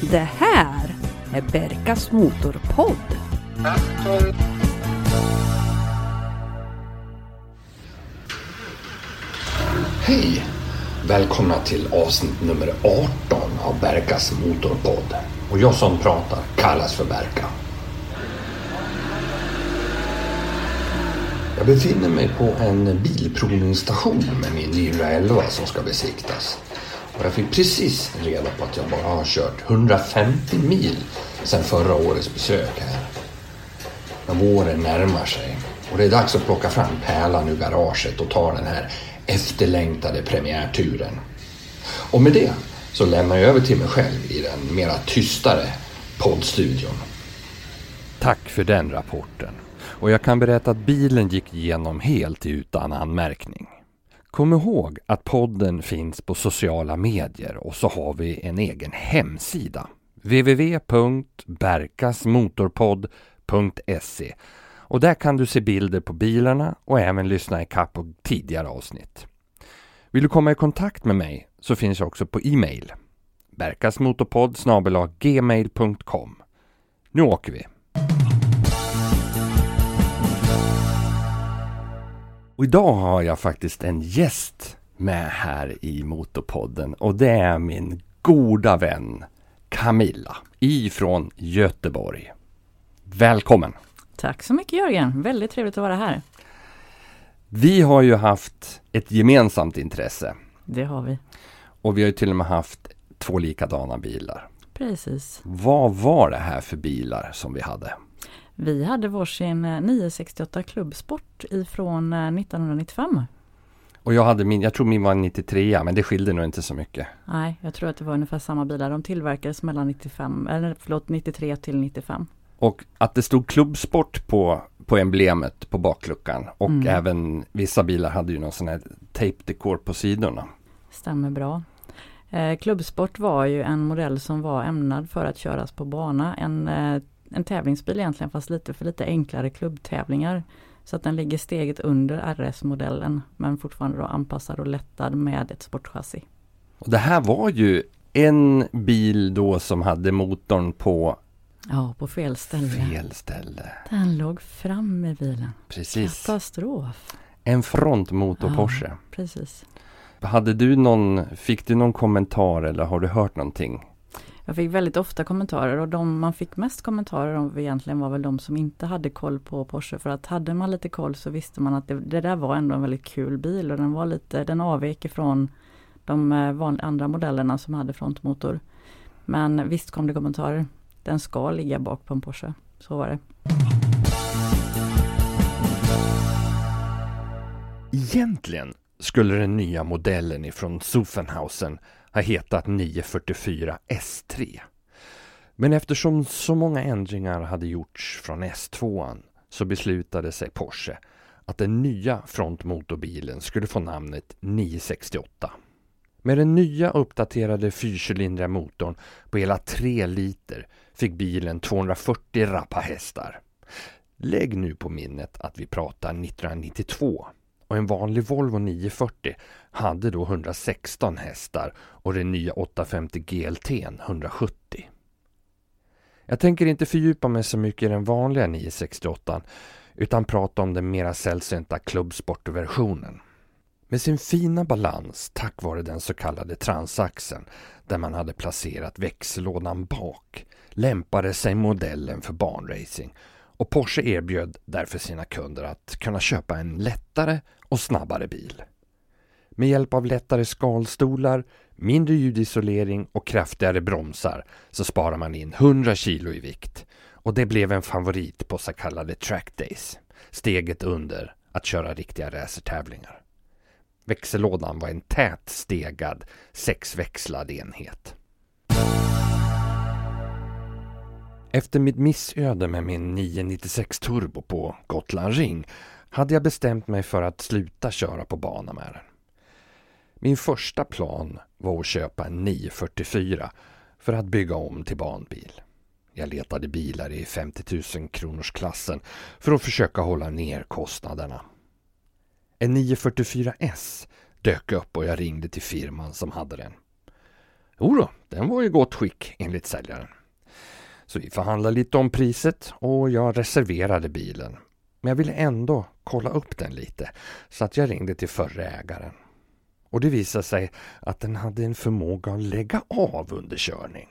Det här är Berkas Motorpodd. Hej! Välkomna till avsnitt nummer 18 av Berkas Motorpodd. Och jag som pratar kallas för Berka. Jag befinner mig på en bilprovningsstation med min 911 som ska besiktas. Och jag fick precis reda på att jag bara har kört 150 mil sedan förra årets besök här. Men våren närmar sig och det är dags att plocka fram pärlan ur garaget och ta den här efterlängtade premiärturen. Och med det så lämnar jag över till mig själv i den mera tystare poddstudion. Tack för den rapporten. Och jag kan berätta att bilen gick igenom helt utan anmärkning. Kom ihåg att podden finns på sociala medier och så har vi en egen hemsida. www.berkasmotorpodd.se och där kan du se bilder på bilarna och även lyssna ikapp på tidigare avsnitt. Vill du komma i kontakt med mig så finns jag också på e-mail. berkasmotorpodd gmail.com Nu åker vi! Och idag har jag faktiskt en gäst med här i Motorpodden och det är min goda vän Camilla ifrån Göteborg. Välkommen! Tack så mycket Jörgen, väldigt trevligt att vara här. Vi har ju haft ett gemensamt intresse Det har vi. och vi har ju till och med haft två likadana bilar. Precis. Vad var det här för bilar som vi hade? Vi hade varsin eh, 968 Klubbsport ifrån eh, 1995. Och jag hade min, jag tror min var en 93 men det skilde nog inte så mycket. Nej, jag tror att det var ungefär samma bilar. De tillverkades mellan 95, eller förlåt, 93 till 95. Och att det stod klubbsport på, på emblemet på bakluckan och Mm. även vissa bilar hade ju någon sån här tejpdekor på sidorna. Stämmer bra. Eh, Klubbsport var ju en modell som var ämnad för att köras på bana. En, eh, en tävlingsbil egentligen fast lite för lite enklare klubbtävlingar. Så att den ligger steget under RS-modellen men fortfarande då anpassad och lättad med ett sportchassi. Och det här var ju en bil då som hade motorn på Ja, på fel ställe. fel ställe. Den låg fram i bilen. Precis. Katastrof. En frontmotor Ja. Porsche. Precis. Hade du någon, fick du någon kommentar eller har du hört någonting? Jag fick väldigt ofta kommentarer och de man fick mest kommentarer om egentligen var väl de som inte hade koll på Porsche. För att hade man lite koll så visste man att det, det där var ändå en väldigt kul bil och den var lite, den avvek ifrån de eh, vanliga andra modellerna som hade frontmotor. Men visst kom det kommentarer. Den ska ligga bak på en Porsche. Så var det. Egentligen skulle den nya modellen ifrån Zuffenhausen har hetat 944 S3. Men eftersom så många ändringar hade gjorts från S2 så beslutade sig Porsche att den nya frontmotorbilen skulle få namnet 968. Med den nya uppdaterade fyrcylindriga motorn på hela 3 liter fick bilen 240 rappa hästar. Lägg nu på minnet att vi pratar 1992 och en vanlig Volvo 940 hade då 116 hästar och den nya 850 GLT 170. Jag tänker inte fördjupa mig så mycket i den vanliga 968 utan prata om den mera sällsynta klubbsportversionen. Med sin fina balans tack vare den så kallade transaxeln där man hade placerat växellådan bak lämpade sig modellen för barnracing och Porsche erbjöd därför sina kunder att kunna köpa en lättare och snabbare bil. Med hjälp av lättare skalstolar, mindre ljudisolering och kraftigare bromsar så sparar man in 100 kilo i vikt och det blev en favorit på så kallade track days, steget under att köra riktiga racertävlingar. Växellådan var en tät stegad sexväxlad enhet. Efter mitt missöde med min 996 Turbo på Gotland Ring hade jag bestämt mig för att sluta köra på bana med den. Min första plan var att köpa en 944 för att bygga om till banbil. Jag letade bilar i 50 000 kronors klassen för att försöka hålla ner kostnaderna. En 944S dök upp och jag ringde till firman som hade den. Jo den var i gott skick enligt säljaren. Så vi förhandlade lite om priset och jag reserverade bilen. Men jag ville ändå kolla upp den lite så att jag ringde till förre ägaren. Och det visade sig att den hade en förmåga att lägga av under körning.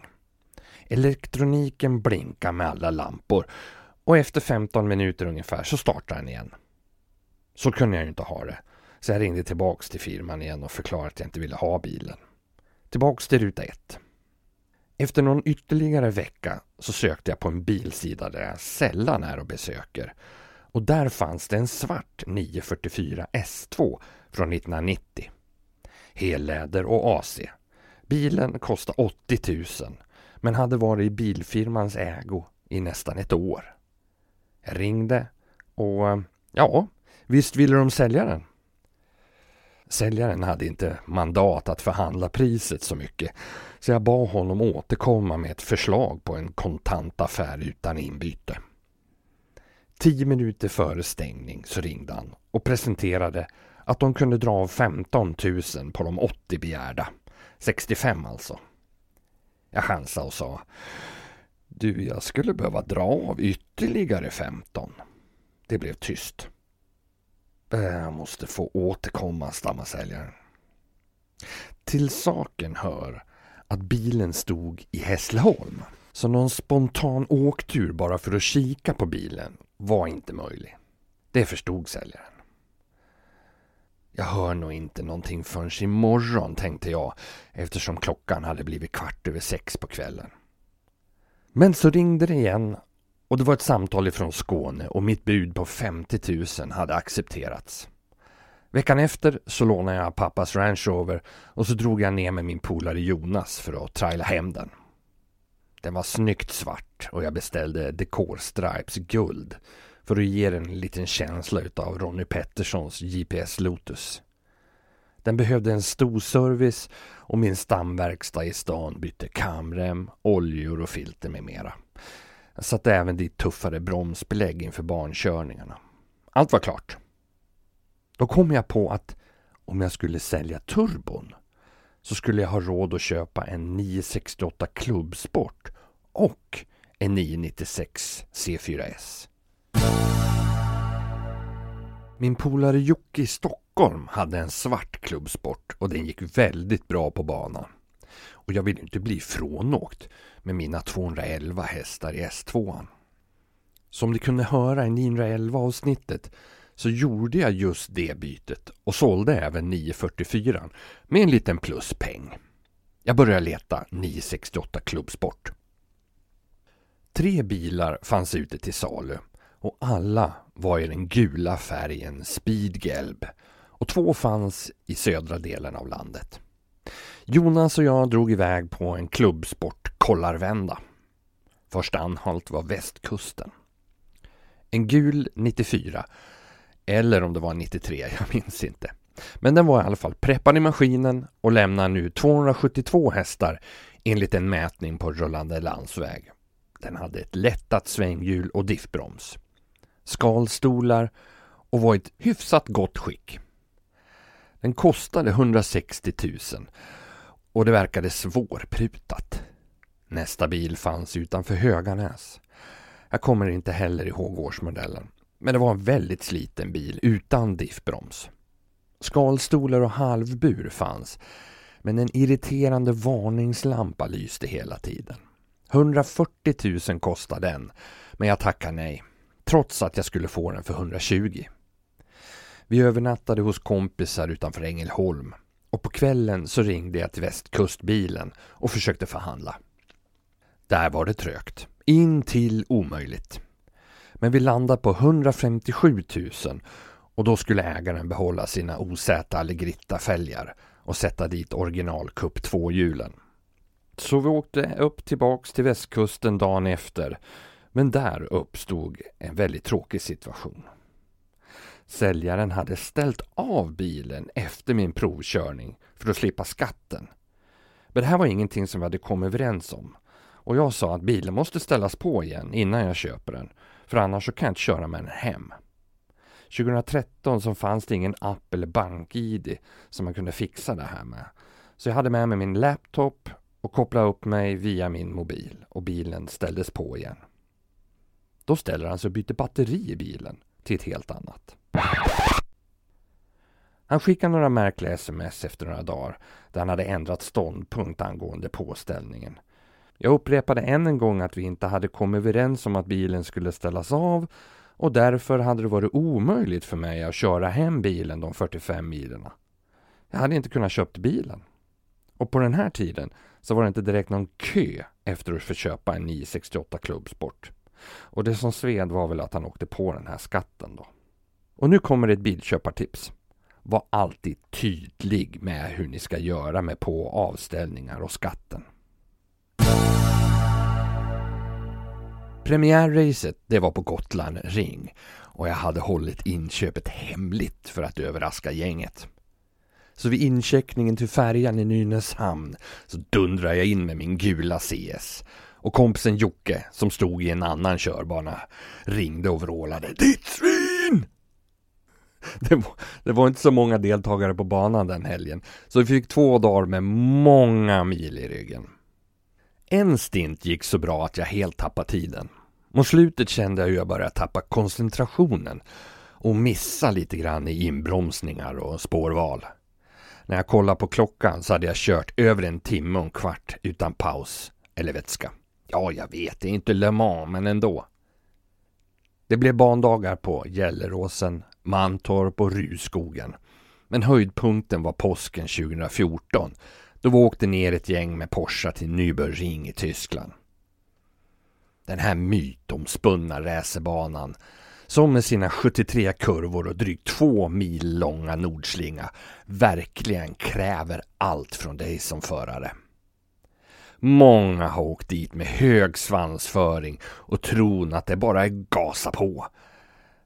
Elektroniken blinkade med alla lampor och efter 15 minuter ungefär så startade den igen. Så kunde jag ju inte ha det. Så jag ringde tillbaks till firman igen och förklarade att jag inte ville ha bilen. Tillbaks till ruta 1. Efter någon ytterligare vecka så sökte jag på en bilsida där jag sällan är och besöker. Och där fanns det en svart 944 S2 från 1990. Helläder och AC. Bilen kostade 80 000 men hade varit i bilfirmans ägo i nästan ett år. Jag ringde och ja, visst ville de sälja den. Säljaren hade inte mandat att förhandla priset så mycket så jag bad honom återkomma med ett förslag på en kontantaffär utan inbyte. Tio minuter före stängning så ringde han och presenterade att de kunde dra av 15 000 på de 80 begärda. 65 alltså. Jag chansade och sa Du, jag skulle behöva dra av ytterligare 15. Det blev tyst. Äh, jag måste få återkomma, stammade säljaren. Till saken hör att bilen stod i Hässleholm. Så någon spontan åktur bara för att kika på bilen var inte möjlig. Det förstod säljaren. Jag hör nog inte någonting förrän imorgon, tänkte jag eftersom klockan hade blivit kvart över sex på kvällen. Men så ringde det igen och det var ett samtal ifrån Skåne och mitt bud på 50 000 hade accepterats. Veckan efter så lånade jag pappas Range Rover och så drog jag ner med min polare Jonas för att traila hem den. Den var snyggt svart och jag beställde Decor Stripes guld för att ge den en liten känsla utav Ronny Petterssons GPS Lotus. Den behövde en stor service och min stamverkstad i stan bytte kamrem, oljor och filter med mera. Jag satte även dit tuffare bromsbelägg inför barnkörningarna. Allt var klart. Då kom jag på att om jag skulle sälja turbon så skulle jag ha råd att köpa en 968 Klubbsport och en 996 C4S. Min polare Jocke i Stockholm hade en svart klubbsport och den gick väldigt bra på banan. Och jag ville inte bli frånåkt med mina 211 hästar i S2. Som ni kunde höra i 911 avsnittet så gjorde jag just det bytet och sålde även 944 med en liten pluspeng. Jag började leta 968 Klubbsport. Tre bilar fanns ute till salu och alla var i den gula färgen Speedgelb och två fanns i södra delen av landet. Jonas och jag drog iväg på en klubbsport kollarvända. Första anhalt var västkusten. En gul 94 eller om det var 93, jag minns inte. Men den var i alla fall preppad i maskinen och lämnar nu 272 hästar enligt en mätning på rullande landsväg. Den hade ett lättat svänghjul och diffbroms skalstolar och var i ett hyfsat gott skick. Den kostade 160 000 och det verkade svårprutat. Nästa bil fanns utanför Höganäs. Jag kommer inte heller ihåg årsmodellen, men det var en väldigt sliten bil utan diffbroms. Skalstolar och halvbur fanns, men en irriterande varningslampa lyste hela tiden. 140 000 kostade den, men jag tackar nej trots att jag skulle få den för 120. Vi övernattade hos kompisar utanför Ängelholm och på kvällen så ringde jag till västkustbilen och försökte förhandla. Där var det trögt, in till omöjligt. Men vi landade på 157 000 och då skulle ägaren behålla sina OZ Allegritta-fälgar och sätta dit original Cup 2-hjulen. Så vi åkte upp tillbaks till västkusten dagen efter men där uppstod en väldigt tråkig situation. Säljaren hade ställt av bilen efter min provkörning för att slippa skatten. Men det här var ingenting som vi hade kommit överens om. Och jag sa att bilen måste ställas på igen innan jag köper den. För annars så kan jag inte köra med den hem. 2013 så fanns det ingen app eller bank-id som man kunde fixa det här med. Så jag hade med mig min laptop och kopplade upp mig via min mobil och bilen ställdes på igen. Då ställer han sig och byter batteri i bilen till ett helt annat. Han skickade några märkliga sms efter några dagar där han hade ändrat ståndpunkt angående påställningen. Jag upprepade än en gång att vi inte hade kommit överens om att bilen skulle ställas av och därför hade det varit omöjligt för mig att köra hem bilen de 45 milen. Jag hade inte kunnat köpt bilen. Och på den här tiden så var det inte direkt någon kö efter att få köpa en 968 klubbsport. Och det som sved var väl att han åkte på den här skatten då. Och nu kommer ett bilköpartips. Var alltid tydlig med hur ni ska göra med på och avställningar och skatten. Premiärracet det var på Gotland Ring och jag hade hållit inköpet hemligt för att överraska gänget. Så vid incheckningen till färjan i Nynäshamn så dundrade jag in med min gula CS. Och kompisen Jocke, som stod i en annan körbana, ringde och vrålade Ditt svin! Det var, det var, inte så många deltagare på banan den helgen, så vi fick två dagar med många mil i ryggen. En stint gick så bra att jag helt tappade tiden. Mot slutet kände jag hur jag började tappa koncentrationen och missa lite grann i inbromsningar och spårval. När jag kollade på klockan så hade jag kört över en timme och en kvart utan paus eller vätska. Ja, jag vet, det är inte Le Mans, men ändå. Det blev bandagar på Gelleråsen, Mantorp och Ruskogen. Men höjdpunkten var påsken 2014 då vi åkte ner ett gäng med Porsche till Nürburgring i Tyskland. Den här mytomspunna racerbanan som med sina 73 kurvor och drygt två mil långa nordslinga verkligen kräver allt från dig som förare. Många har åkt dit med hög svansföring och tron att det bara är gasa på.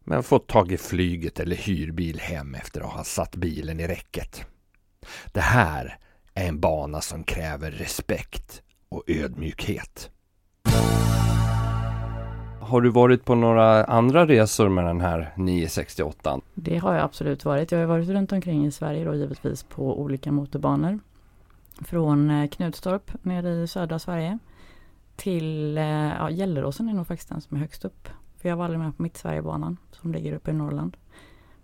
Men fått tag i flyget eller hyrbil hem efter att ha satt bilen i räcket. Det här är en bana som kräver respekt och ödmjukhet. Har du varit på några andra resor med den här 968? Det har jag absolut varit. Jag har varit runt omkring i Sverige då givetvis på olika motorbanor. Från eh, Knutstorp nere i södra Sverige till eh, ja, Gelleråsen är nog faktiskt den som är högst upp. För jag var aldrig med på Mittsverigebanan som ligger uppe i Norrland.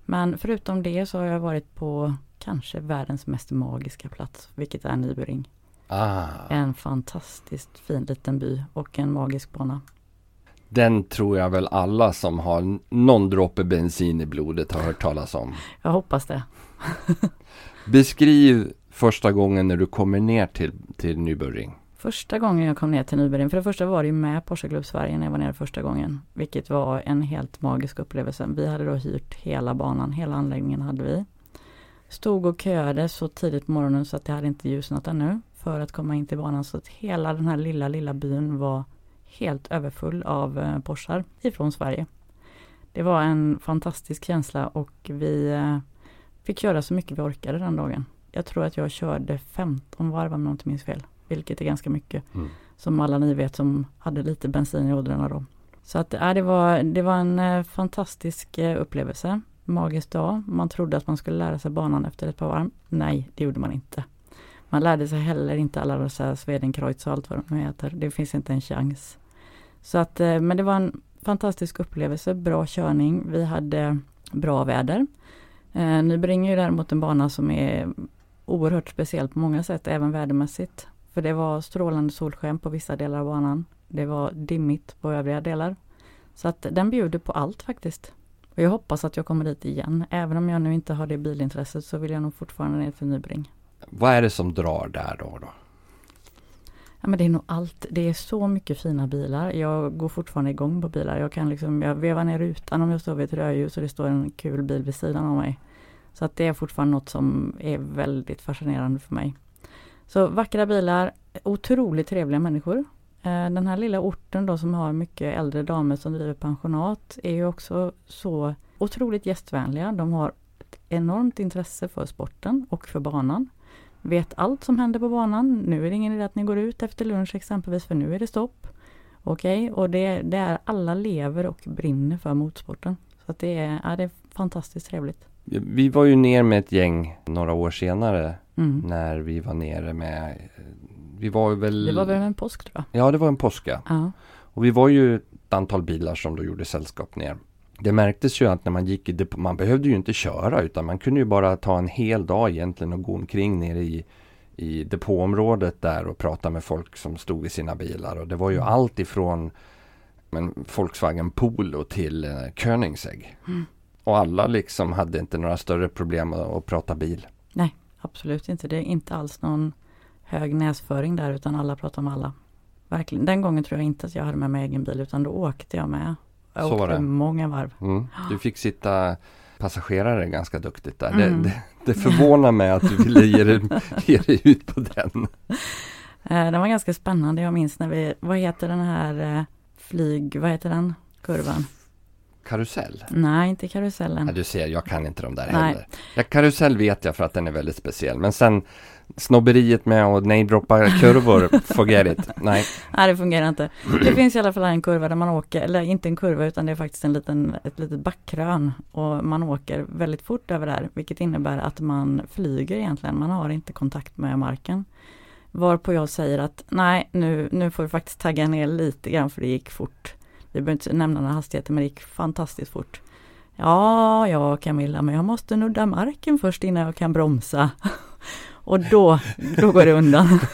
Men förutom det så har jag varit på kanske världens mest magiska plats, vilket är Nybyring. Ah. En fantastiskt fin liten by och en magisk bana. Den tror jag väl alla som har någon droppe bensin i blodet har hört talas om. Jag hoppas det. Beskriv första gången när du kommer ner till, till Nybyring. Första gången jag kom ner till Nybyring, för det första var det ju med Porsche Club Sverige när jag var nere första gången. Vilket var en helt magisk upplevelse. Vi hade då hyrt hela banan, hela anläggningen hade vi. Stod och köade så tidigt på morgonen så att det hade inte ljusnat ännu för att komma in till banan. Så att hela den här lilla, lilla byn var helt överfull av eh, Porschar ifrån Sverige. Det var en fantastisk känsla och vi eh, fick köra så mycket vi orkade den dagen. Jag tror att jag körde 15 varv om jag inte minns fel. Vilket är ganska mycket. Mm. Som alla ni vet som hade lite bensin i ådrarna då. Så att äh, det, var, det var en fantastisk upplevelse. Magisk dag. Man trodde att man skulle lära sig banan efter ett par varv. Nej, det gjorde man inte. Man lärde sig heller inte alla dessa Swedenkreuz och allt vad de heter. Det finns inte en chans. Så att, eh, men det var en fantastisk upplevelse, bra körning. Vi hade bra väder. Eh, Nybring är ju däremot en bana som är oerhört speciell på många sätt, även vädermässigt. För det var strålande solsken på vissa delar av banan. Det var dimmigt på övriga delar. Så att den bjuder på allt faktiskt. Och jag hoppas att jag kommer dit igen. Även om jag nu inte har det bilintresset så vill jag nog fortfarande ner till Nybring. Vad är det som drar där då? då? Ja men det är nog allt. Det är så mycket fina bilar. Jag går fortfarande igång på bilar. Jag kan liksom, jag vevar ner rutan om jag står vid ett rödljus och det står en kul bil vid sidan av mig. Så att det är fortfarande något som är väldigt fascinerande för mig. Så vackra bilar, otroligt trevliga människor. Eh, den här lilla orten då som har mycket äldre damer som driver pensionat är ju också så otroligt gästvänliga. De har ett enormt intresse för sporten och för banan vet allt som händer på banan. Nu är det ingen idé att ni går ut efter lunch exempelvis för nu är det stopp. Okej, okay? och det, det, är alla lever och brinner för motorsporten. Så att det, är, ja, det är fantastiskt trevligt. Vi var ju ner med ett gäng några år senare Mm. när vi var nere med vi var väl... Det var väl en påsk tror jag. Ja, det var en påska. Ja. Och vi var ju ett antal bilar som då gjorde sällskap ner. Det märktes ju att när man gick i depå, man behövde ju inte köra utan man kunde ju bara ta en hel dag egentligen och gå omkring nere i, i depåområdet där och prata med folk som stod i sina bilar. Och det var ju Mm. allt ifrån men, Volkswagen Polo till eh, Koenigsegg. Mm. Och alla liksom hade inte några större problem att, att prata bil. Absolut inte. Det är inte alls någon hög näsföring där utan alla pratar med alla. Verkligen. Den gången tror jag inte att jag hade med mig egen bil utan då åkte jag med. Jag Så åkte många varv. Mm. Du fick sitta passagerare ganska duktigt där. Mm. Det, det, det förvånar mig att du ville ge dig, ge dig ut på den. Eh, den var ganska spännande. Jag minns när vi, vad heter den här eh, flyg, vad heter den? Kurvan? Karusell? Nej, inte karusellen. Ja, du ser, jag kan inte de där Nej. heller. Ja, karusell vet jag för att den är väldigt speciell. Men sen snobberiet med att namedroppa kurvor, forget it. Nej. Nej, det fungerar inte. Det finns i alla fall en kurva där man åker, eller inte en kurva utan det är faktiskt en liten, ett litet backkrön och man åker väldigt fort över där, vilket innebär att man flyger egentligen. Man har inte kontakt med marken. Varpå jag säger att nej, nu, nu får du faktiskt tagga ner lite grann för det gick fort. Vi behöver inte nämna några hastigheter men det gick fantastiskt fort. Ja, ja Camilla, men jag måste nudda marken först innan jag kan bromsa. Och då, då går det undan.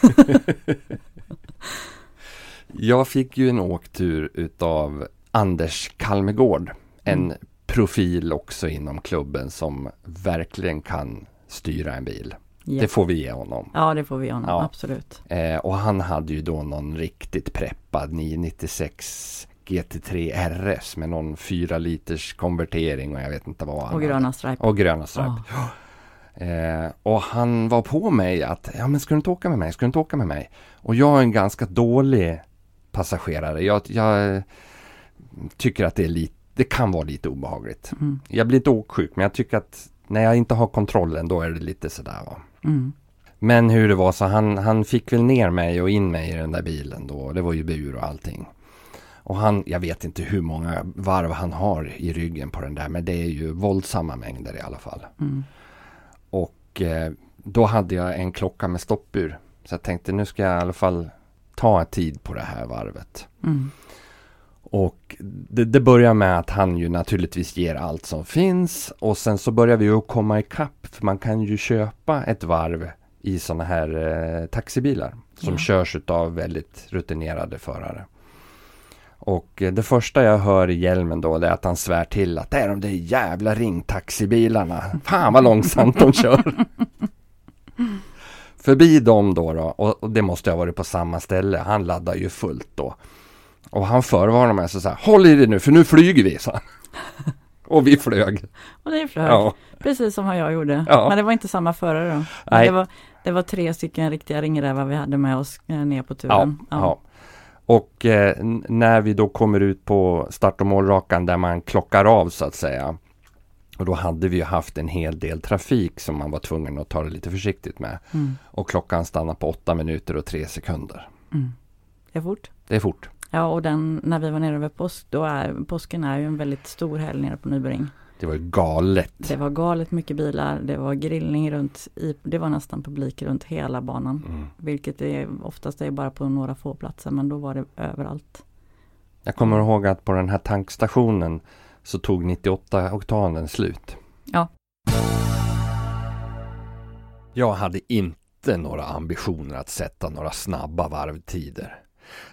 Jag fick ju en åktur utav Anders Kalmegård. En Mm. profil också inom klubben som verkligen kan styra en bil. Ja. Det får vi ge honom. Ja, det får vi honom, Ja. absolut. Eh, och han hade ju då någon riktigt preppad 996 GT3 RS med någon 4 liters konvertering och jag vet inte vad. Och gröna stripar. Och gröna stripar. Eh, och han var på mig att, ja men ska du inte åka med mig, ska du inte åka med mig? Och jag är en ganska dålig passagerare. Jag, jag tycker att det är lite, det kan vara lite obehagligt. Mm. Jag blir inte åksjuk, men jag tycker att när jag inte har kontrollen, då är det lite sådär va. Mm. Men hur det var så han, han fick väl ner mig och in mig i den där bilen då. Det var ju bur och allting. Och han, jag vet inte hur många varv han har i ryggen på den där. Men det är ju våldsamma mängder i alla fall. Mm. Och eh, då hade jag en klocka med stoppur. Så jag tänkte nu ska jag i alla fall ta tid på det här varvet. Mm. Och det, det börjar med att han ju naturligtvis ger allt som finns. Och sen så börjar vi ju komma ikapp. För man kan ju köpa ett varv i sådana här eh, taxibilar. Som Ja. körs av väldigt rutinerade förare. Och eh, det första jag hör i hjälmen då det är att han svär till att det är de där jävla ringtaxibilarna. Fan vad långsamt de kör. Förbi dem då, då och, det måste ha varit på samma ställe. Han laddar ju fullt då. Och han förvarnar mig så, så här, håll i dig nu för nu flyger vi, han. Och vi flög. Och det flög, Ja, precis som jag gjorde. Ja. Men det var inte samma förare då. Nej. Det, var, det var tre stycken riktiga ringrävar vi hade med oss eh, ner på ja, turen. ja. Och eh, när vi då kommer ut på start och målrakan där man klockar av så att säga. Och då hade vi ju haft en hel del trafik som man var tvungen att ta det lite försiktigt med. Mm. Och klockan stannar på 8 minuter och 3 sekunder. Mm. Det är fort. Det är fort. Ja, och den, när vi var nere över påsk, då är, påsken är ju en väldigt stor helg nere på Nybyring. Det var ju galet. Det var galet mycket bilar, det var grillning runt, i, det var nästan publik runt hela banan. Mm. Vilket är oftast är bara på några få platser, men då var det överallt. Jag kommer ihåg att på den här tankstationen så tog 98 oktanen slut. Ja. Jag hade inte några ambitioner att sätta några snabba varvtider.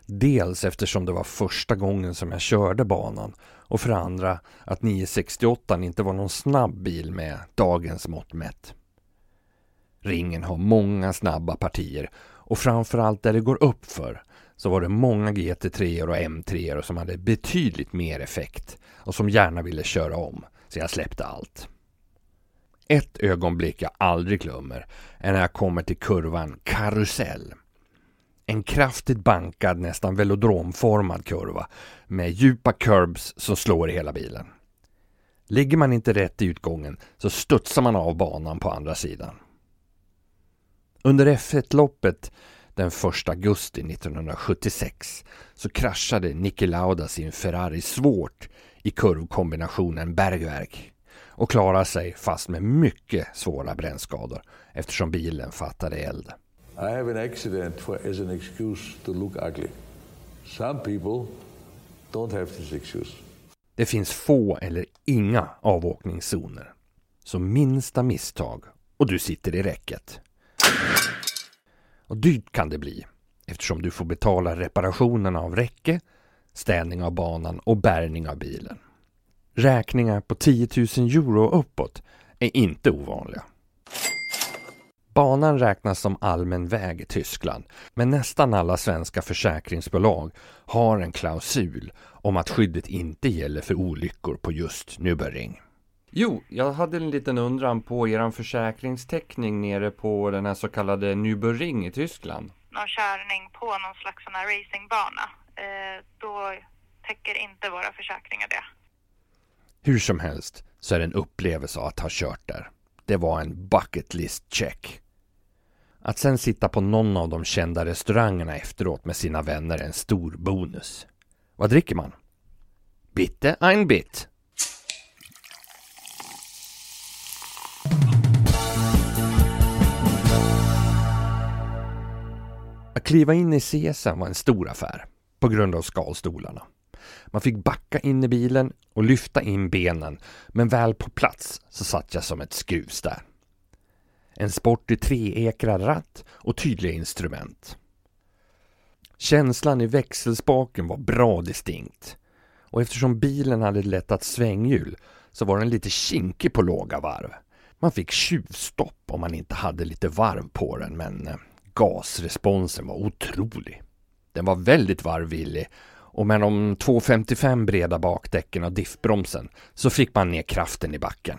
Dels eftersom det var första gången som jag körde banan och för det andra att 968 inte var någon snabb bil med dagens mått mätt. Ringen har många snabba partier och framförallt där det går uppför så var det många GT3 och M3 som hade betydligt mer effekt och som gärna ville köra om. Så jag släppte allt. Ett ögonblick jag aldrig glömmer är när jag kommer till kurvan Karusell. En kraftigt bankad, nästan velodromformad kurva med djupa curbs som slår i hela bilen. Ligger man inte rätt i utgången så studsar man av banan på andra sidan. Under F1-loppet den 1 augusti 1976 så kraschade Niki Lauda sin Ferrari svårt i kurvkombinationen Bergwerk och klarade sig fast med mycket svåra brännskador eftersom bilen fattade eld. I have an accident for, as an excuse to look ugly. Some people don't have this excuse. Det finns få eller inga avåkningszoner. Så minsta misstag och du sitter i räcket. Och dyrt kan det bli eftersom du får betala reparationerna av räcke, städning av banan och bärgning av bilen. Räkningar på 10 000 euro uppåt är inte ovanliga. Banan räknas som allmän väg i Tyskland, men nästan alla svenska försäkringsbolag har en klausul om att skyddet inte gäller för olyckor på just Nürburgring. Jo, jag hade en liten undran på er försäkringstäckning nere på den här så kallade Nürburgring i Tyskland. Någon körning på någon slags sån här racingbana, eh, då täcker inte våra försäkringar det. Hur som helst så är det en upplevelse att ha kört där. Det var en bucket list check. Att sen sitta på någon av de kända restaurangerna efteråt med sina vänner är en stor bonus. Vad dricker man? Bitte ein Bit. Att kliva in i CSN var en stor affär på grund av skalstolarna. Man fick backa in i bilen och lyfta in benen men väl på plats så satt jag som ett skruvs en sportig treekrad ratt och tydliga instrument. Känslan i växelspaken var bra distinkt och eftersom bilen hade lättat svänghjul så var den lite kinkig på låga varv. Man fick tjuvstopp om man inte hade lite varv på den men eh, gasresponsen var otrolig. Den var väldigt varvvillig och med de 2,55 breda bakdäcken och diffbromsen så fick man ner kraften i backen.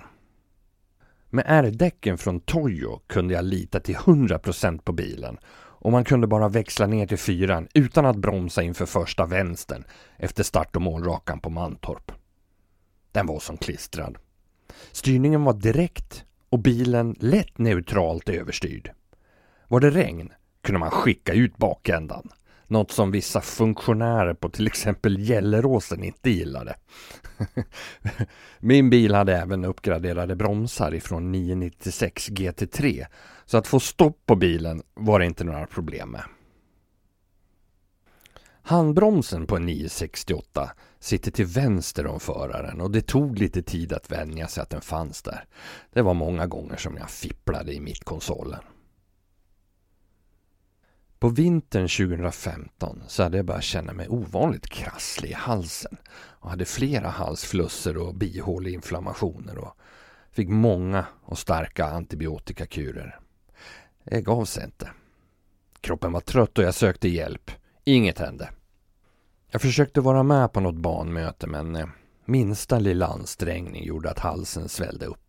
Med R-däcken från Toyo kunde jag lita till 100% på bilen och man kunde bara växla ner till fyran utan att bromsa inför första vänstern efter start och målrakan på Mantorp. Den var som klistrad. Styrningen var direkt och bilen lätt neutralt överstyrd. Var det regn kunde man skicka ut bakändan. Något som vissa funktionärer på till exempel Gelleråsen inte gillade. Min bil hade även uppgraderade bromsar ifrån 996 GT3 så att få stopp på bilen var det inte några problem med. Handbromsen på en 968 sitter till vänster om föraren och det tog lite tid att vänja sig att den fanns där. Det var många gånger som jag fipplade i mittkonsolen. På vintern 2015 så hade jag börjat känna mig ovanligt krasslig i halsen och hade flera halsflusser och bihåleinflammationer och fick många och starka antibiotikakurer. Det gav sig inte. Kroppen var trött och jag sökte hjälp. Inget hände. Jag försökte vara med på något barnmöte men eh, minsta lilla ansträngning gjorde att halsen svällde upp.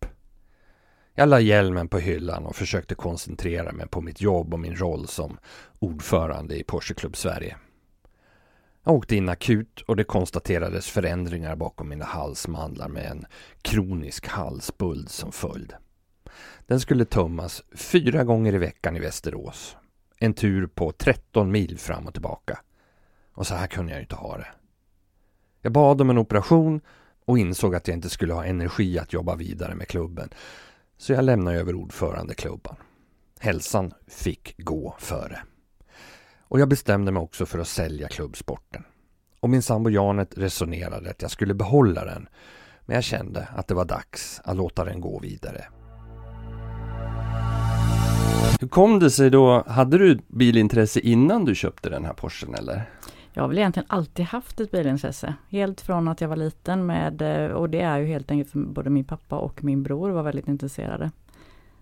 Jag la hjälmen på hyllan och försökte koncentrera mig på mitt jobb och min roll som ordförande i Porsche Club Sverige. Jag åkte in akut och det konstaterades förändringar bakom mina halsmandlar med en kronisk halsbuld som följd. Den skulle tömmas fyra gånger i veckan i Västerås. En tur på 13 mil fram och tillbaka. Och så här kunde jag inte ha det. Jag bad om en operation och insåg att jag inte skulle ha energi att jobba vidare med klubben. Så jag lämnade över ordförandeklubban. Hälsan fick gå före. Och jag bestämde mig också för att sälja klubbsporten. Och min sambo Janet resonerade att jag skulle behålla den. Men jag kände att det var dags att låta den gå vidare. Hur kom det sig då? Hade du bilintresse innan du köpte den här Porschen eller? Jag har väl egentligen alltid haft ett bilintresse. Helt från att jag var liten med, eh, och det är ju helt enkelt för både min pappa och min bror var väldigt intresserade.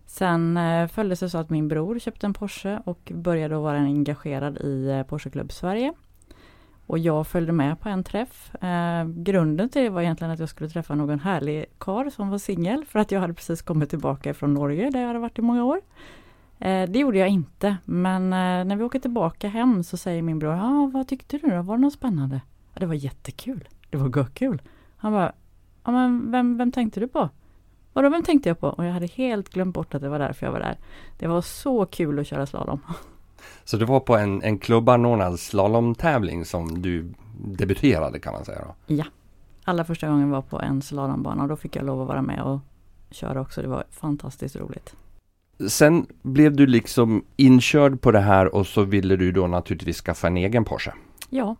Sen eh, följdes det så att min bror köpte en Porsche och började vara engagerad i eh, Porsche Club Sverige. Och jag följde med på en träff. Eh, grunden till det var egentligen att jag skulle träffa någon härlig kar som var singel för att jag hade precis kommit tillbaka från Norge där jag hade varit i många år. Eh, det gjorde jag inte men eh, när vi åker tillbaka hem så säger min bror, ah, vad tyckte du då? Var det något spännande? Ja, det var jättekul. Det var kul. Han bara, ja, men vem, vem tänkte du på? Vadå, vem tänkte jag på? Och jag hade helt glömt bort att det var därför jag var där. Det var så kul att köra slalom. Så det var på en, en klubbanordnad slalomtävling som du debuterade kan man säga då? Ja. Allra första gången var på en slalombana och då fick jag lov att vara med och köra också. Det var fantastiskt roligt. Sen blev du liksom inkörd på det här och så ville du då naturligtvis skaffa en egen Porsche. Ja,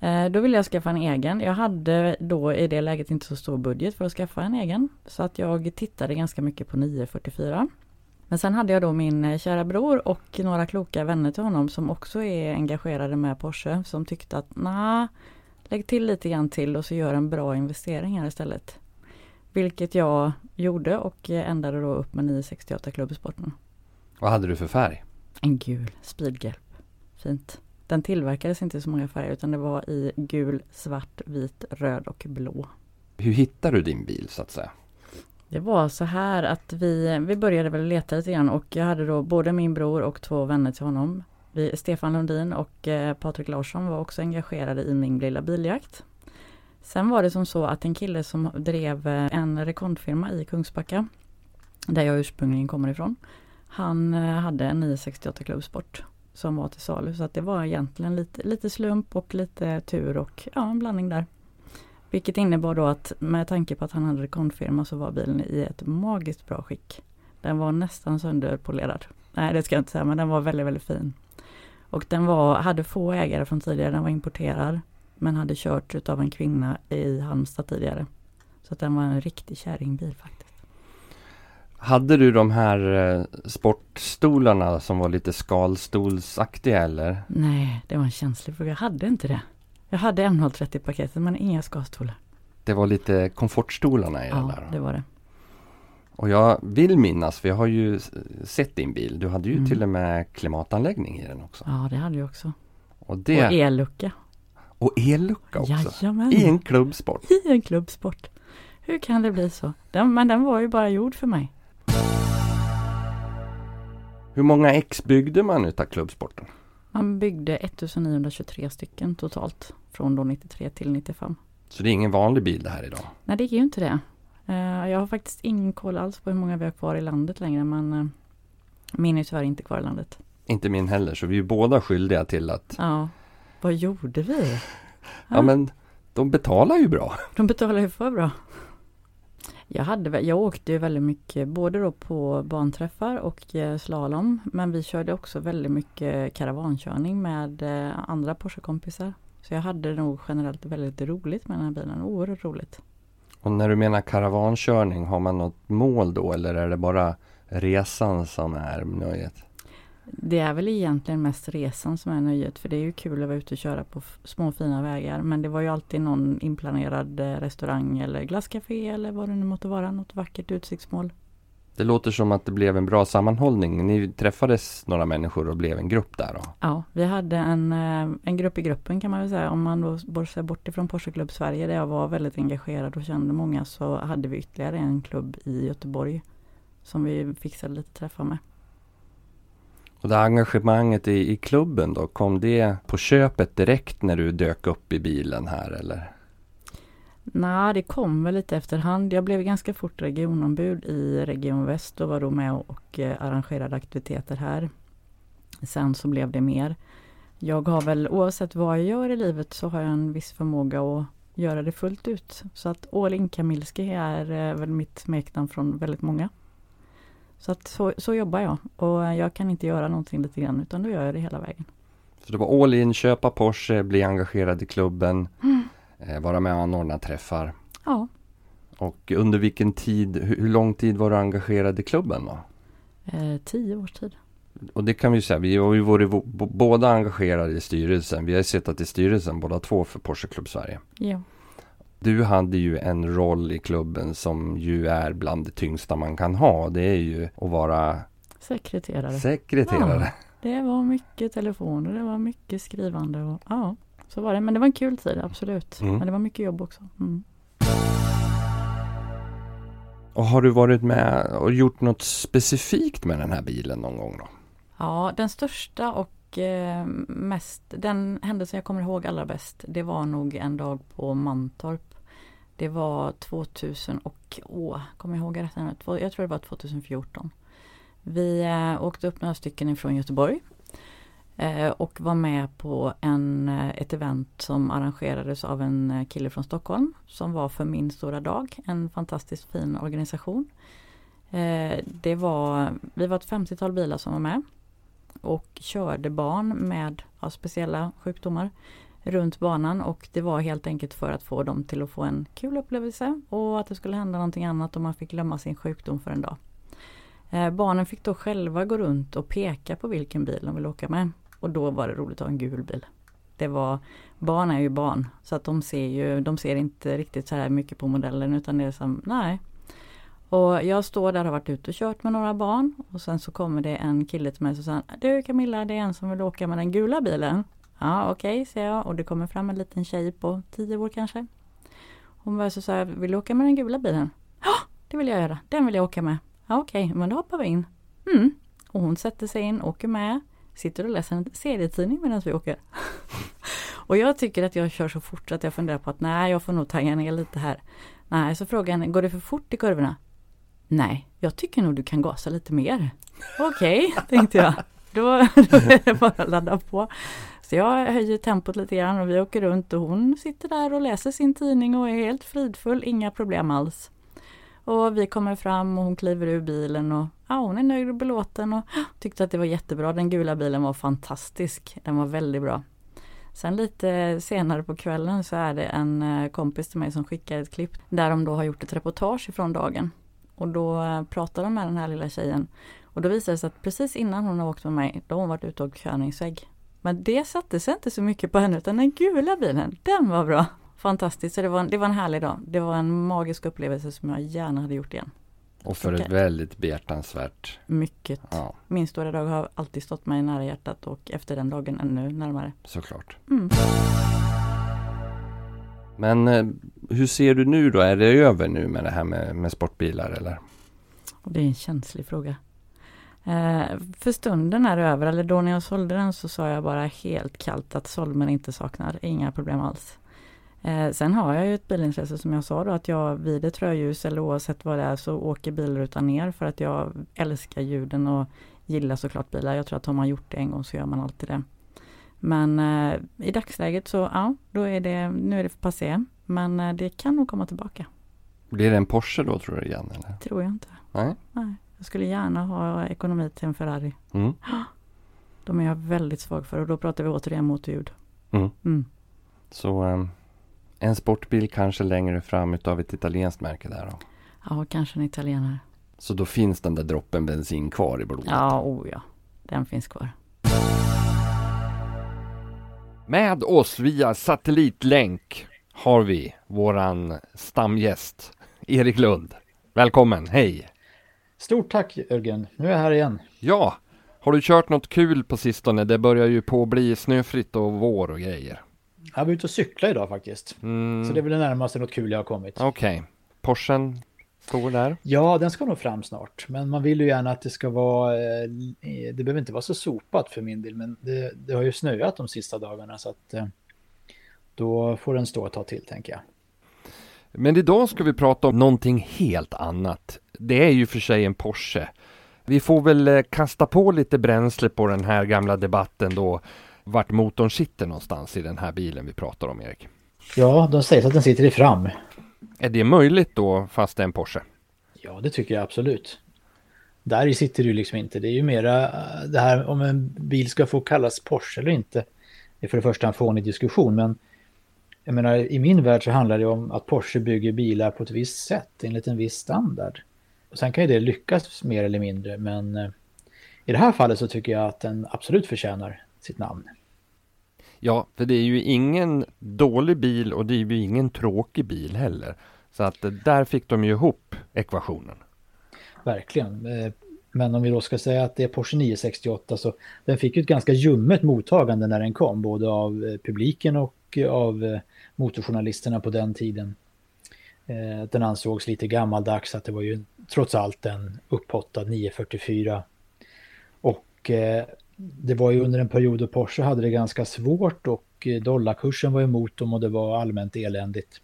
eh, då ville jag skaffa en egen. Jag hade då i det läget inte så stor budget för att skaffa en egen. Så att jag tittade ganska mycket på 944. Men sen hade jag då min eh, kära bror och några kloka vänner till honom som också är engagerade med Porsche som tyckte att nej, lägg till lite grann till och så gör en bra investering här istället. Vilket jag gjorde och ändade då upp med 968 Klubbsporten. Vad hade du för färg? En gul speedgelp. Fint. Den tillverkades inte i så många färger utan det var i gul, svart, vit, röd och blå. Hur hittade du din bil så att säga? Det var så här att vi, vi började väl leta lite grann och jag hade då både min bror och två vänner till honom. Vi, Stefan Lundin och eh, Patrik Larsson var också engagerade i min lilla biljakt. Sen var det som så att en kille som drev eh, en rekondfirma i Kungsbacka, där jag ursprungligen kommer ifrån, han eh, hade en 968 Klubbsport som var till salu. Så att det var egentligen lite, lite slump och lite tur och ja, en blandning där. Vilket innebar då att med tanke på att han hade rekondfirma så var bilen i ett magiskt bra skick. Den var nästan sönderpolerad. Nej det ska jag inte säga men den var väldigt väldigt fin. Och den var, hade få ägare från tidigare, den var importerad. Men hade kört utav en kvinna i Halmstad tidigare. Så att den var en riktig kärringbil faktiskt. Hade du de här eh, sportstolarna som var lite skalstolsaktiga eller? Nej, det var en känslig fråga. Jag hade inte det. Jag hade M030-paketet men inga skalstolar. Det var lite komfortstolarna i Ja, den där. det var det. Och jag vill minnas, för jag har ju sett din bil. Du hade ju Mm. till och med klimatanläggning i den också. Ja, det hade jag också. Och, det, Och ellucka. Och ellucka också. Jajamän. I en klubbsport. I en klubbsport. Hur kan det bli så? Den, men den var ju bara gjord för mig. Hur många ex byggde man utav klubbsporten? Man byggde 1923 stycken totalt. Från då 93 till 95. Så det är ingen vanlig bil det här idag. Nej, det är ju inte det. Eh, Jag har faktiskt ingen koll alls på hur många vi har kvar i landet längre. Men eh, min är tyvärr inte kvar i landet. Inte min heller, så vi är båda skyldiga till att Ja, vad gjorde vi? Ja men de betalar ju bra. De betalar ju för bra. Jag, hade, jag åkte ju väldigt mycket både då på banträffar och eh, slalom. Men vi körde också väldigt mycket karavankörning med eh, andra Porsche-kompisar. Så jag hade nog generellt väldigt roligt med den här bilen. Oerhört roligt. Och när du menar karavankörning, har man något mål då eller är det bara resan som är nöjet? Det är väl egentligen mest resan som är nöjet. För det är ju kul att vara ute och köra på små fina vägar. Men det var ju alltid någon inplanerad eh, restaurang eller glasscafé eller vad det nu måtte vara. Något vackert utsiktsmål. Det låter som att det blev en bra sammanhållning. Ni träffades några människor och blev en grupp där då. Ja, vi hade en, eh, en grupp i gruppen kan man väl säga. Om man då bortser bort ifrån Porsche Club Sverige där jag var väldigt engagerad och kände många så hade vi ytterligare en klubb i Göteborg som vi fixade lite träffar med. Och det här engagemanget i, i klubben då, kom det på köpet direkt när du dök upp i bilen här eller? Nej, det kom väl lite efterhand. Jag blev ganska fort regionombud i Region Väst och var då med och eh, arrangerade aktiviteter här. Sen så blev det mer. Jag har väl oavsett vad jag gör i livet så har jag en viss förmåga att göra det fullt ut. Så att All In Kamilski är eh, väl mitt smeknamn från väldigt många. Så att så, så jobbar jag och jag kan inte göra någonting lite grann utan då gör jag det hela vägen. Så det var all in, köpa Porsche, bli engagerad i klubben, eh, vara med och anordna träffar. Ja, Och under vilken tid, hur, hur lång tid var du engagerad i klubben då? eh, tio års tid. Och det kan vi ju säga, vi har ju varit båda engagerade i styrelsen. Vi har ju suttit i styrelsen båda två för Porsche Club Sverige. Ja. Du hade ju en roll i klubben som ju är bland det tyngsta man kan ha. Det är ju att vara Sekreterare. sekreterare. Det var mycket telefoner, det var mycket skrivande och ja, så var det. Men det var en kul tid, absolut. Mm. Men det var mycket jobb också. Mm. Och har du varit med och gjort något specifikt med den här bilen någon gång då? Ja, den största och eh, mest, den händelsen jag kommer ihåg allra bäst, det var nog en dag på Mantorp. Det var 2000 och, åh, kommer jag ihåg rätt? nu? Jag tror det var 2014. Vi eh, åkte upp några stycken ifrån Göteborg. Eh, och var med på en, eh, ett event som arrangerades av en eh, kille från Stockholm. Som var för min stora dag. En fantastiskt fin organisation. Eh, det var, vi var ett 50-tal bilar som var med och körde barn med ja, speciella sjukdomar runt banan och det var helt enkelt för att få dem till att få en kul upplevelse och att det skulle hända någonting annat och man fick glömma sin sjukdom för en dag. Eh, barnen fick då själva gå runt och peka på vilken bil de ville åka med och då var det roligt att ha en gul bil. Det var, barn är ju barn så att de ser ju, de ser inte riktigt så här mycket på modellen utan det är som, nej. Och jag står där och har varit ute och kört med några barn och sen så kommer det en kille till mig och säger Du Camilla, det är en som vill åka med den gula bilen. Ja okej, okay, säger jag och det kommer fram en liten tjej på tio år kanske. Hon var så sa vill du åka med den gula bilen? Ja, det vill jag göra, den vill jag åka med. Ja okej, okay, men då hoppar vi in. Mm. Och hon sätter sig in, åker med, sitter och läser en serietidning medan vi åker. och jag tycker att jag kör så fort att jag funderar på att nej, jag får nog tagga ner lite här. Nej, så frågar jag går det för fort i kurvorna? Nej, jag tycker nog du kan gasa lite mer. Okej, okay, tänkte jag. Då är det bara att ladda på. Så jag höjer tempot lite grann och vi åker runt och hon sitter där och läser sin tidning och är helt fridfull, inga problem alls. Och vi kommer fram och hon kliver ur bilen och ja, hon är nöjd och belåten och tyckte att det var jättebra. Den gula bilen var fantastisk. Den var väldigt bra. Sen lite senare på kvällen så är det en eh, kompis till mig som skickar ett klipp där de då har gjort ett reportage ifrån dagen. Och då eh, pratar de med den här lilla tjejen. Och då visar det sig att precis innan hon har åkt med mig, då har hon varit ute och körningsvägg. Men det satte sig inte så mycket på henne utan den gula bilen, den var bra. Fantastiskt, så det var, det var en härlig dag. Det var en magisk upplevelse som jag gärna hade gjort igen. Och för ett väldigt behjärtansvärt. Mycket. Ja. Min stora dag har alltid stått mig nära hjärtat och efter den dagen ännu närmare. Såklart. Mm. Men eh, hur ser du nu då? Är det över nu med det här med, med sportbilar eller? det är en känslig fråga. Eh, för stunden är det över, eller då när jag sålde den så sa jag bara helt kallt att Solmen inte saknar, inga problem alls. Eh, sen har jag ju ett bilintresse som jag sa då att jag vid ett rödljus eller oavsett vad det är så åker bilrutan ner för att jag älskar ljuden och gillar såklart bilar. Jag tror att har man gjort det en gång så gör man alltid det. Men eh, i dagsläget så ja, då är det, nu är det för passé. Men det kan nog komma tillbaka. Blir det en Porsche då tror du igen? Eller? Tror jag inte. Nej. Nej. Jag skulle gärna ha ekonomi till en Ferrari. Mm. De är jag väldigt svag för och då pratar vi återigen motorljud. Mm. Mm. Så um, en sportbil kanske längre fram utav ett italienskt märke där då? Ja, kanske en italienare. Så då finns den där droppen bensin kvar i blodet? Ja, oh ja. Den finns kvar. Med oss via satellitlänk har vi våran stamgäst Erik Lund. Välkommen, hej! Stort tack Jörgen, nu är jag här igen. Ja, har du kört något kul på sistone? Det börjar ju på att bli snöfritt och vår och grejer. Jag var ute och cykla idag faktiskt. Mm. Så det är väl det närmaste något kul jag har kommit. Okej. Okay. Porschen står där? Ja, den ska nog fram snart. Men man vill ju gärna att det ska vara... Eh, det behöver inte vara så sopat för min del. Men det, det har ju snöat de sista dagarna så att... Eh, då får den stå ett tag till tänker jag. Men idag ska vi prata om någonting helt annat. Det är ju för sig en Porsche. Vi får väl eh, kasta på lite bränsle på den här gamla debatten då vart motorn sitter någonstans i den här bilen vi pratar om Erik. Ja, de säger att den sitter i fram. Är det möjligt då fast det är en Porsche? Ja, det tycker jag absolut. Där sitter du liksom inte. Det är ju mera eh, det här om en bil ska få kallas Porsche eller inte. Det är för det första en fånig diskussion, men jag menar i min värld så handlar det om att Porsche bygger bilar på ett visst sätt enligt en viss standard. Och sen kan ju det lyckas mer eller mindre, men eh, i det här fallet så tycker jag att den absolut förtjänar sitt namn. Ja, för det är ju ingen dålig bil och det är ju ingen tråkig bil heller. Så att eh, där fick de ju ihop ekvationen. Verkligen. Men om vi då ska säga att det är Porsche 968 så den fick ju ett ganska ljummet mottagande när den kom, både av eh, publiken och eh, av eh, motorjournalisterna på den tiden. Den ansågs lite gammaldags, att det var ju trots allt en upphottad 944. Och det var ju under en period då Porsche hade det ganska svårt och dollarkursen var emot dem och det var allmänt eländigt.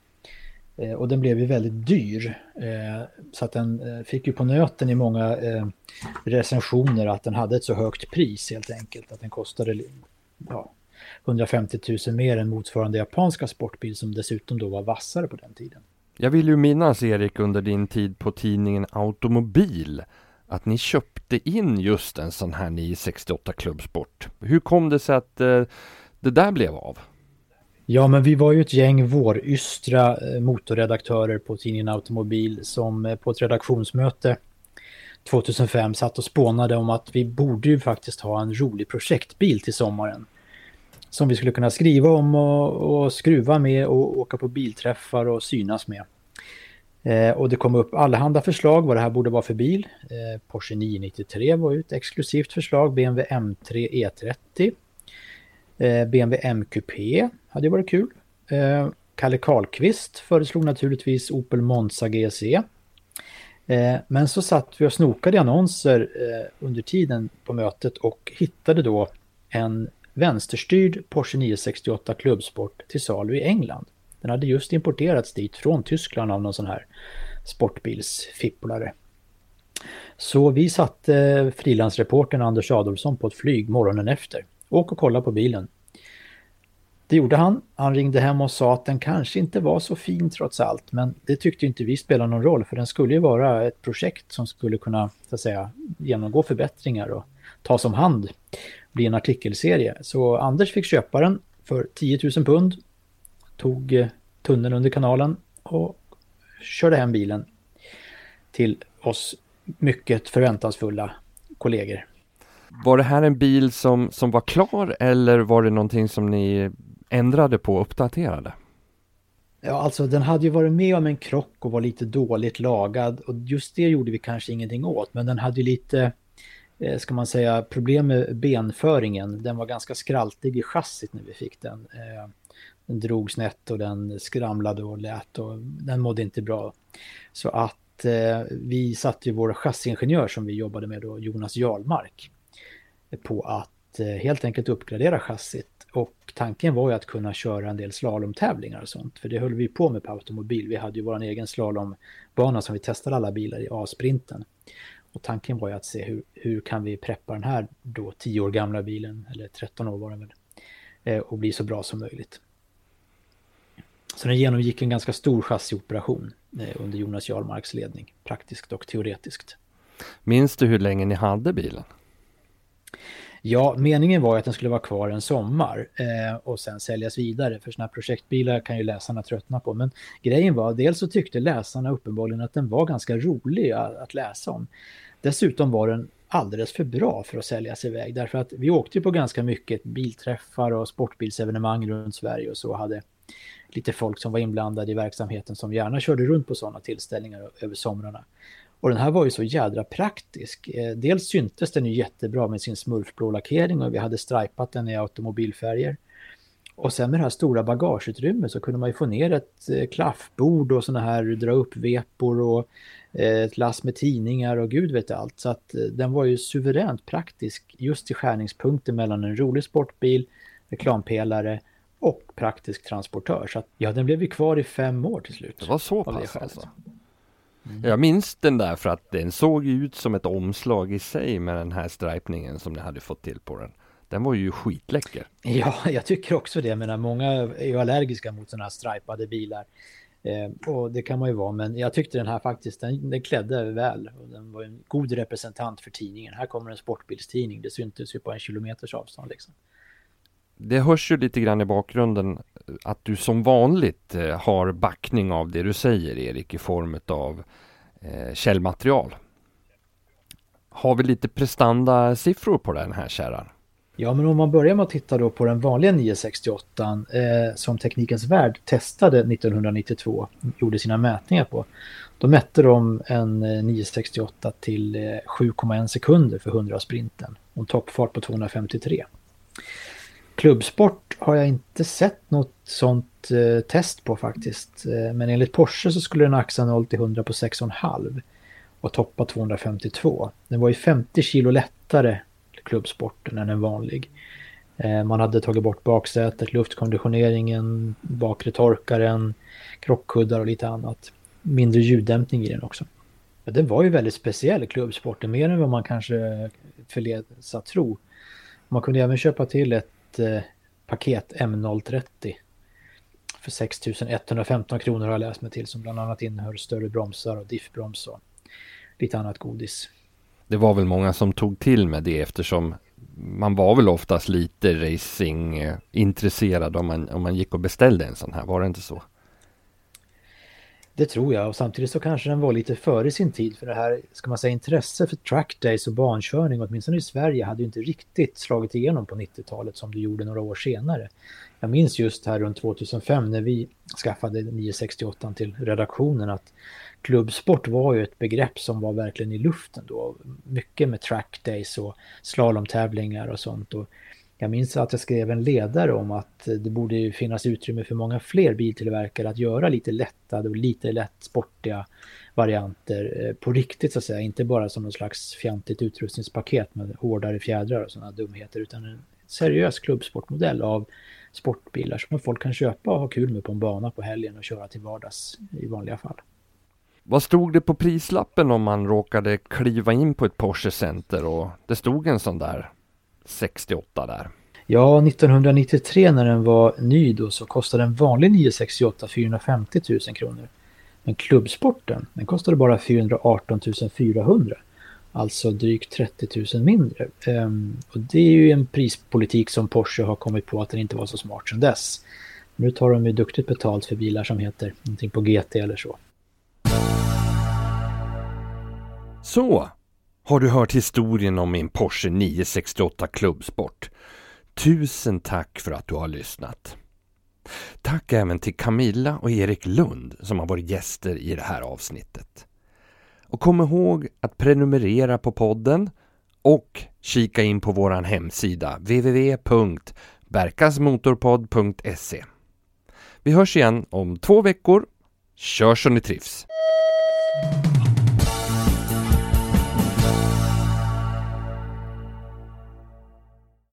Eh, och den blev ju väldigt dyr. Eh, så att den eh, fick ju på nöten i många eh, recensioner att den hade ett så högt pris helt enkelt. Att den kostade ja, 150 000 mer än motsvarande japanska sportbil som dessutom då var vassare på den tiden. Jag vill ju minnas Erik under din tid på tidningen Automobil att ni köpte in just en sån här 968 klubbsport. Hur kom det sig att eh, det där blev av? Ja, men vi var ju ett gäng vårystra eh, motorredaktörer på tidningen Automobil som eh, på ett redaktionsmöte 2005 satt och spånade om att vi borde ju faktiskt ha en rolig projektbil till sommaren. Som vi skulle kunna skriva om och, och skruva med och åka på bilträffar och synas med. Eh, och det kom upp allehanda förslag vad det här borde vara för bil. Eh, Porsche 993 var ju ett exklusivt förslag, BMW M3 E30. Eh, BMW MQP hade ju varit kul. Eh, Kalle Karlqvist föreslog naturligtvis Opel Monza GSE. Eh, men så satt vi och snokade i annonser eh, under tiden på mötet och hittade då en vänsterstyrd Porsche 968 Clubsport till salu i England. Den hade just importerats dit från Tyskland av någon sån här sportbilsfipplare. Så vi satte frilansreportern Anders Adolfsson på ett flyg morgonen efter. Åk och kolla på bilen. Det gjorde han. Han ringde hem och sa att den kanske inte var så fin trots allt. Men det tyckte inte vi spelade någon roll för den skulle ju vara ett projekt som skulle kunna så att säga, genomgå förbättringar och tas om hand. Bli en artikelserie. Så Anders fick köpa den för 10 000 pund. Tog eh, tunneln under kanalen och körde hem bilen till oss mycket förväntansfulla kollegor. Var det här en bil som, som var klar eller var det någonting som ni ändrade på och uppdaterade? Ja, alltså den hade ju varit med om en krock och var lite dåligt lagad och just det gjorde vi kanske ingenting åt, men den hade ju lite, eh, ska man säga, problem med benföringen. Den var ganska skraltig i chassit när vi fick den. Eh, den drog snett och den skramlade och lät och den mådde inte bra. Så att eh, vi satte ju vår chassiingenjör som vi jobbade med då, Jonas Jarlmark, på att helt enkelt uppgradera chassit och tanken var ju att kunna köra en del slalomtävlingar och sånt. För det höll vi på med på automobil. Vi hade ju vår egen slalombana som vi testade alla bilar i A-sprinten. Och tanken var ju att se hur, hur kan vi preppa den här då 10 år gamla bilen, eller 13 år var den väl, eh, och bli så bra som möjligt. Så den genomgick en ganska stor chassioperation eh, under Jonas Jarlmarks ledning, praktiskt och teoretiskt. Minns du hur länge ni hade bilen? Ja, meningen var att den skulle vara kvar en sommar eh, och sen säljas vidare. För sådana här projektbilar kan ju läsarna tröttna på. Men grejen var, dels så tyckte läsarna uppenbarligen att den var ganska rolig att, att läsa om. Dessutom var den alldeles för bra för att säljas iväg. Därför att vi åkte på ganska mycket bilträffar och sportbilsevenemang runt Sverige och så hade lite folk som var inblandade i verksamheten som gärna körde runt på sådana tillställningar över somrarna. Och den här var ju så jädra praktisk. Eh, dels syntes den ju jättebra med sin smurfblå lackering och vi hade stripat den i automobilfärger. Och sen med det här stora bagageutrymmet så kunde man ju få ner ett eh, klaffbord och sådana här dra upp vepor och eh, ett lass med tidningar och gud vet allt. Så att den var ju suveränt praktisk just i skärningspunkten mellan en rolig sportbil, reklampelare och praktisk transportör. Så att, ja, den blev ju kvar i fem år till slut. Det var så pass alltså? Mm. Jag minns den där för att den såg ut som ett omslag i sig med den här stripningen som ni hade fått till på den. Den var ju skitläcker. Ja, jag tycker också det. Men många är ju allergiska mot sådana här stripade bilar. Eh, och det kan man ju vara, men jag tyckte den här faktiskt, den, den klädde väl. Och den var en god representant för tidningen. Här kommer en sportbilstidning, det syntes ju på en kilometers avstånd liksom. Det hörs ju lite grann i bakgrunden eh, att du som vanligt eh, har backning av det du säger Erik i form av eh, källmaterial. Har vi lite prestanda-siffror på den här kärran? Ja, men om man börjar med att titta då på den vanliga 968 eh, som Teknikens Värld testade 1992, gjorde sina mätningar på. Då mätte de en eh, 968 till 7,1 sekunder för 100 sprinten och en toppfart på 253. Klubbsport har jag inte sett något sånt eh, test på faktiskt. Eh, men enligt Porsche så skulle den axa 0 till 100 på 6,5 och toppa 252. Den var ju 50 kilo lättare klubbsporten än en vanlig. Eh, man hade tagit bort baksätet, luftkonditioneringen, bakre torkaren, krockkuddar och lite annat. Mindre ljuddämpning i den också. Den var ju väldigt speciell klubbsporten, mer än vad man kanske förleds att tro. Man kunde även köpa till ett eh, paket M030 för 6115 kronor har jag läst mig till som bland annat innehör större bromsar och diffbroms och lite annat godis. Det var väl många som tog till med det eftersom man var väl oftast lite racingintresserad eh, om man, om man gick och beställde en sån här, var det inte så? Det tror jag och samtidigt så kanske den var lite före sin tid för det här, ska man säga intresse för trackdays och bankörning, åtminstone i Sverige, hade ju inte riktigt slagit igenom på 90-talet som det gjorde några år senare. Jag minns just här runt 2005 när vi skaffade 968 till redaktionen att klubbsport var ju ett begrepp som var verkligen i luften då. Mycket med trackdays och slalomtävlingar och sånt. Och jag minns att jag skrev en ledare om att det borde finnas utrymme för många fler biltillverkare att göra lite lättade och lite lätt sportiga varianter eh, på riktigt så att säga. Inte bara som någon slags fjantigt utrustningspaket med hårdare fjädrar och sådana dumheter utan en seriös klubbsportmodell av sportbilar som folk kan köpa och ha kul med på en bana på helgen och köra till vardags i vanliga fall. Vad stod det på prislappen om man råkade kliva in på ett Porsche Center och det stod en sån där 68 där? Ja, 1993 när den var ny då så kostade en vanlig 968 450 000 kronor. Men klubbsporten, den kostade bara 418 400. Alltså drygt 30 000 mindre. Um, och det är ju en prispolitik som Porsche har kommit på att den inte var så smart sedan dess. Nu tar de ju duktigt betalt för bilar som heter någonting på GT eller så. Så, har du hört historien om min Porsche 968 Klubbsport? Tusen tack för att du har lyssnat. Tack även till Camilla och Erik Lund som har varit gäster i det här avsnittet. Och kom ihåg att prenumerera på podden och kika in på vår hemsida www.berkasmotorpodd.se Vi hörs igen om två veckor. Kör så ni trivs!